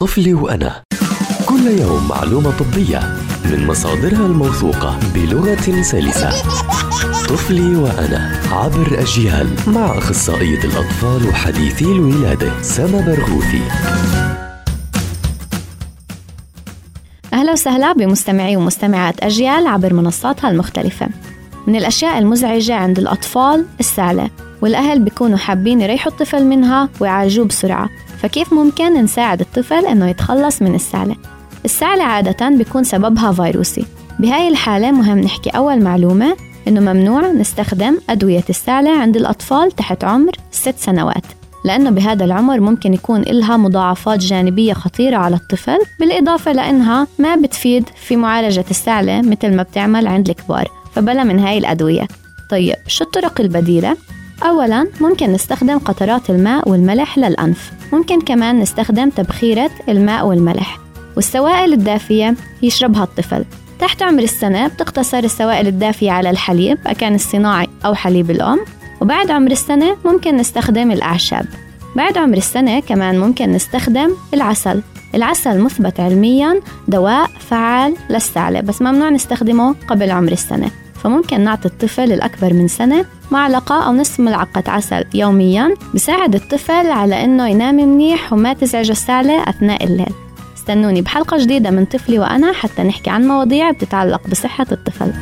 طفلي وأنا. كل يوم معلومة طبية من مصادرها الموثوقة بلغة سلسة. طفلي وأنا عبر أجيال مع أخصائية الأطفال وحديثي الولادة سما برغوثي. أهلا وسهلا بمستمعي ومستمعات أجيال عبر منصاتها المختلفة. من الأشياء المزعجة عند الأطفال السعلة والأهل بيكونوا حابين يريحوا الطفل منها ويعالجوه بسرعة. فكيف ممكن نساعد الطفل إنه يتخلص من السعلة؟ السعلة عادة بيكون سببها فيروسي بهاي الحالة مهم نحكي أول معلومة إنه ممنوع نستخدم أدوية السعلة عند الأطفال تحت عمر ست سنوات لأنه بهذا العمر ممكن يكون إلها مضاعفات جانبية خطيرة على الطفل بالإضافة لأنها ما بتفيد في معالجة السعلة مثل ما بتعمل عند الكبار فبلا من هاي الأدوية طيب شو الطرق البديلة؟ أولا ممكن نستخدم قطرات الماء والملح للأنف. ممكن كمان نستخدم تبخيرة الماء والملح. والسوائل الدافية يشربها الطفل. تحت عمر السنة بتقتصر السوائل الدافية على الحليب أكان الصناعي أو حليب الأم. وبعد عمر السنة ممكن نستخدم الأعشاب. بعد عمر السنة كمان ممكن نستخدم العسل. العسل مثبت علميا دواء فعال للسعلة بس ممنوع نستخدمه قبل عمر السنة. فممكن نعطي الطفل الأكبر من سنة معلقة أو نصف ملعقة عسل يوميا بساعد الطفل على إنه ينام منيح وما تزعج السعلة أثناء الليل. استنوني بحلقة جديدة من طفلي وأنا حتى نحكي عن مواضيع بتتعلق بصحة الطفل.